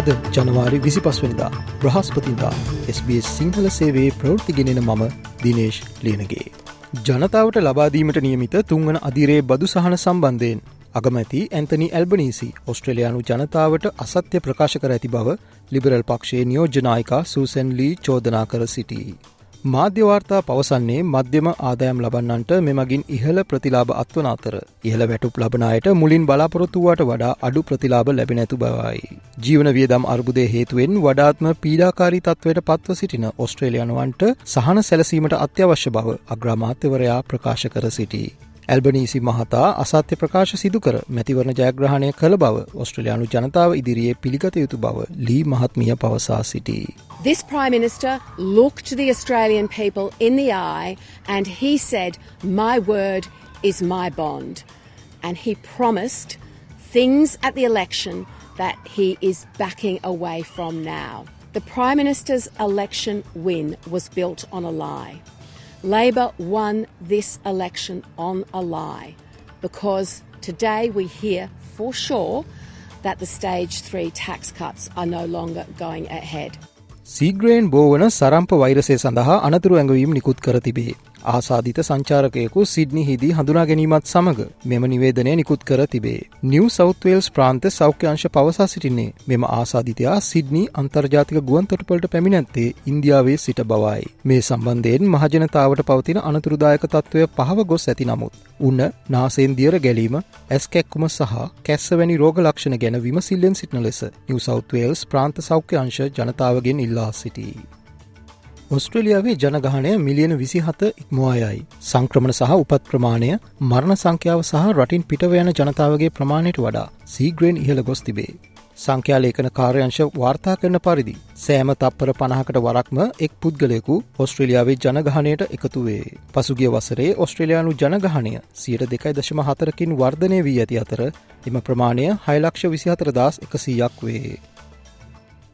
අද ජනවාරි විසි පස්වනිදා බ්‍රහස්පතින්දා SBS සිංහල සේවේ ප්‍රවෘතිගෙනෙන මම දිනේශ් ලියනගේ. ජනතාවට ලබාදීමට නියමිත තුංගන අදිරේ බදු සහන සම්බන්ධයෙන් අගමැති ඇන්තනි ඇල්බනීසි ඔස්ට්‍රලයානු ජනතාවට අසත්‍ය ප්‍රකාශ කර ඇති බව ලිබරල් පක්ෂයේ නියෝජනායිකා සූසැන් ලී චෝදනා කර සිටී. මාධ්‍යවාර්තා පවසන්නේ මධ්‍යම ආදායම් ලබන්නන්ට මෙමගින් ඉහළ ප්‍රතිලාබ අත්වන අතර ඉහළ වැටුප් ලබනයට මුලින් බලාපොරොත්තුවට වඩා අඩු ප්‍රතිලාබ ලැබෙනැතු බවයි. ජීවන වියදම් අර්බුදය හේතුවෙන් වඩාත්ම පීඩාකාරී තත්වයට පත්ව සිටින ඔස්ට්‍රේලියනුවන්ට සහන සැලසීමට අත්‍යවශ්‍ය බව අග්‍රාමාත්‍යවරයා ප්‍රකාශ කර සිටී. ඇල්බනීසි මහතා අසත්‍ය ප්‍රකාශ සිදු කර මැතිවරණ ජයග්‍රහණය කළ බව ඔස්ට්‍රලයානු ජනතාව ඉදිරියේ පිළිගත යුතු බව ලී මහත්මිය පවසා සිටී. This Prime Minister looked the Australian people in the eye and he said, My word is my bond. And he promised things at the election that he is backing away from now. The Prime Minister's election win was built on a lie. Labor won this election on a lie because today we hear for sure that the stage three tax cuts are no longer going ahead. සීග්‍රයෙන් බෝවන සරම්ප වෛරසය සඳහා අනතුරු ඇඟවීම් නිකුත් කර තිබේ. ආසාධිත සංචාරකයකු Sydney හිදී හඳුනා ගැනීමත් සමඟ මෙම නිවේදනය නිකුත් කර තිබේ. නිව් සෞත්වේල්ස් ප්‍රාන්ත සෞඛ්‍යංශ පවසා සිටින්නේ මෙම ආසාධිතයා සිඩ්නි අන්තර්ජාතික ගුවන් තොටපලට පැමිණැත්තේ ඉන්දියාවේ සිට බවයි. මේ සම්බන්ධයෙන් මහජනතාවට පවතින අනතුරුදායක තත්ත්වය පහව ගොස් ඇති නමුත්. උන්න නාසේන්දියර ගැලීම ඇස්කැක්කුම සහ කැස්සවැනි රෝග ලක්ෂණ ගැන විමසිල්ලෙන් සිටින ලෙස නිව් සෞත්වේල්ස් ප්‍රාන්ත සෞඛ්‍යංශ ජනතාවගෙන් ඉල්ලා සිටී. ඔස්ට්‍රලියාවේ ජනගහනය මිලියන විසිහත ඉක්මවායයි. සංක්‍රමණ සහ උපත් ප්‍රමාණය මරණ සංඛ්‍යාව සහ රටින් පිටව යන ජනතාවගේ ප්‍රමාණයට වඩා සීග්‍රෙන් ඉහළ ගොස් තිබේ. සංඛ්‍යාලේකන කාර්යංශ වාර්තා කරන පරිදි. සෑම තප්පර පණහකට වරක්ම එක් පුද්ගලයකු ඔස්ට්‍රලියාවේ ජනගහනයට එකතු වේ. පසුගිය වසරේ ඔස්ට්‍රලයානු ජනගහනය සියට දෙකයි දශම හතරකින් වර්ධනය වී ඇති අතර එම ප්‍රමාණය හයිලක්ෂ විසිහතරදස් එකසීයක් වේ.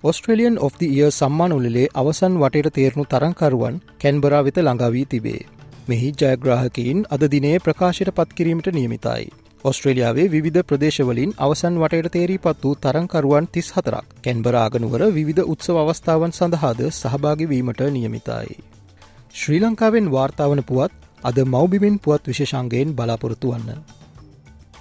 ඔස්ට්‍රලියන් of the ඉය සම්මාන උලේ අවසන් වටයට තේරුණු තරංකරුවන් කැන්බරා වෙත ළඟවී තිබේ. මෙහි ජයග්‍රාහකයින් අද දිනේ ප්‍රකාශයට පත්කිරීමට නියමිතයි. ඔස්ට්‍රේලියාවේ විධ ප්‍රදේශවලින් අවසන් වටයට තේරී පත් වූ තරංකරුවන් තිස් හතරක් කැන්බරාගනුවර විධ උත්සව අවස්ථාවන් සඳහාද සහභාගිවීමට නියමිතයි. ශ්‍රී ලංකාවෙන් වාර්තාවන පුවත් අද මෞබිමින් පුවත් විශෂංගයෙන් බලාපොරොත්තු වන්න.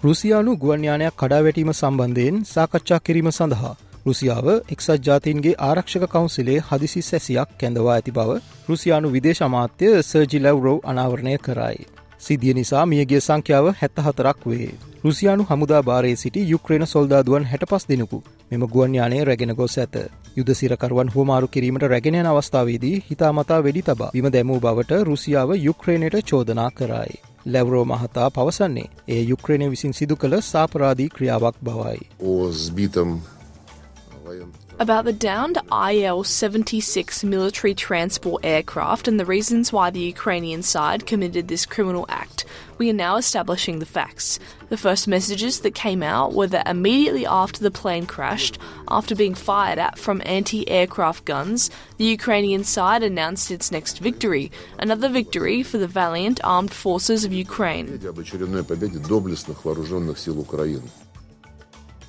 රුසියානු ගුවන්යානයක් කඩාවැටීම සම්බන්ධයෙන් සාකච්ඡා කිරීම සඳහා රුසියාව එක්සත් ජාතීන්ගේ ආරක්ෂක කවුන්සිලේ හදිසි සැසියක් කැඳවා ඇති බව රුසියානු විදේශ අමාත්‍ය සර්ජි ලැවරෝ අනාවරණය කරයි. සිදිය නිසා මියගේ සංඛ්‍යාව හැත්ත හතරක් වේ. රුසියානු හමුදා භාරයේ සිටි යුක්්‍රේණ සොල්දාදුවන් හැට පස් දෙනෙකු මෙම ගුවන්යානය රැගෙන ගොස් ඇත. යුද සිරකරුවන් හෝමාරු කිරීමට රැගෙනයන අවස්ථාවේදී හිතාමතා වෙඩි තබා විම දැමූ බවට රුසියාව යුක්්‍රේණයට චෝදනා කරයි. ලැවරෝ මහතා පවසන්නේ ඒ යුක්්‍රේණය විසින් සිදු කළ සාපරාධී ක්‍රියාවක් බවයි. О about the downed IL 76 military transport aircraft and the reasons why the Ukrainian side committed this criminal act. We are now establishing the facts. The first messages that came out were that immediately after the plane crashed, after being fired at from anti aircraft guns, the Ukrainian side announced its next victory, another victory for the valiant armed forces of Ukraine.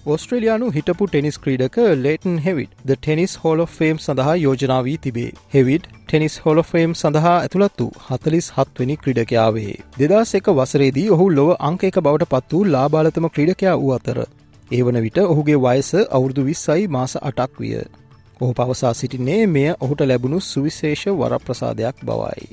ඔස්ට්‍රලයානු හිටපු tennis ක්‍රීඩක Lleyton Hewitt ද tennis hall fame සඳහා යෝජනාවී තිබේ. හෙවිඩ් tennis හොල fame සඳහා ඇතුළත් වූ හතලිස් හත්වනි ක්‍රඩකයාවේ. දෙදස් එක වසරේදී ඔහු ලොව අංක එක බවට පත් වූ ලාබාලතම ක්‍රඩකයා වූ අතර. ඒ වන විට ඔහුගේ වයස අවුරුදු විස්සයි මාස අටක් විය. ඔහු පවසා සිටින්නේ මෙය ඔහුට ලැබුණු සුවිශේෂ වරප්‍රසාදයක් බවයි.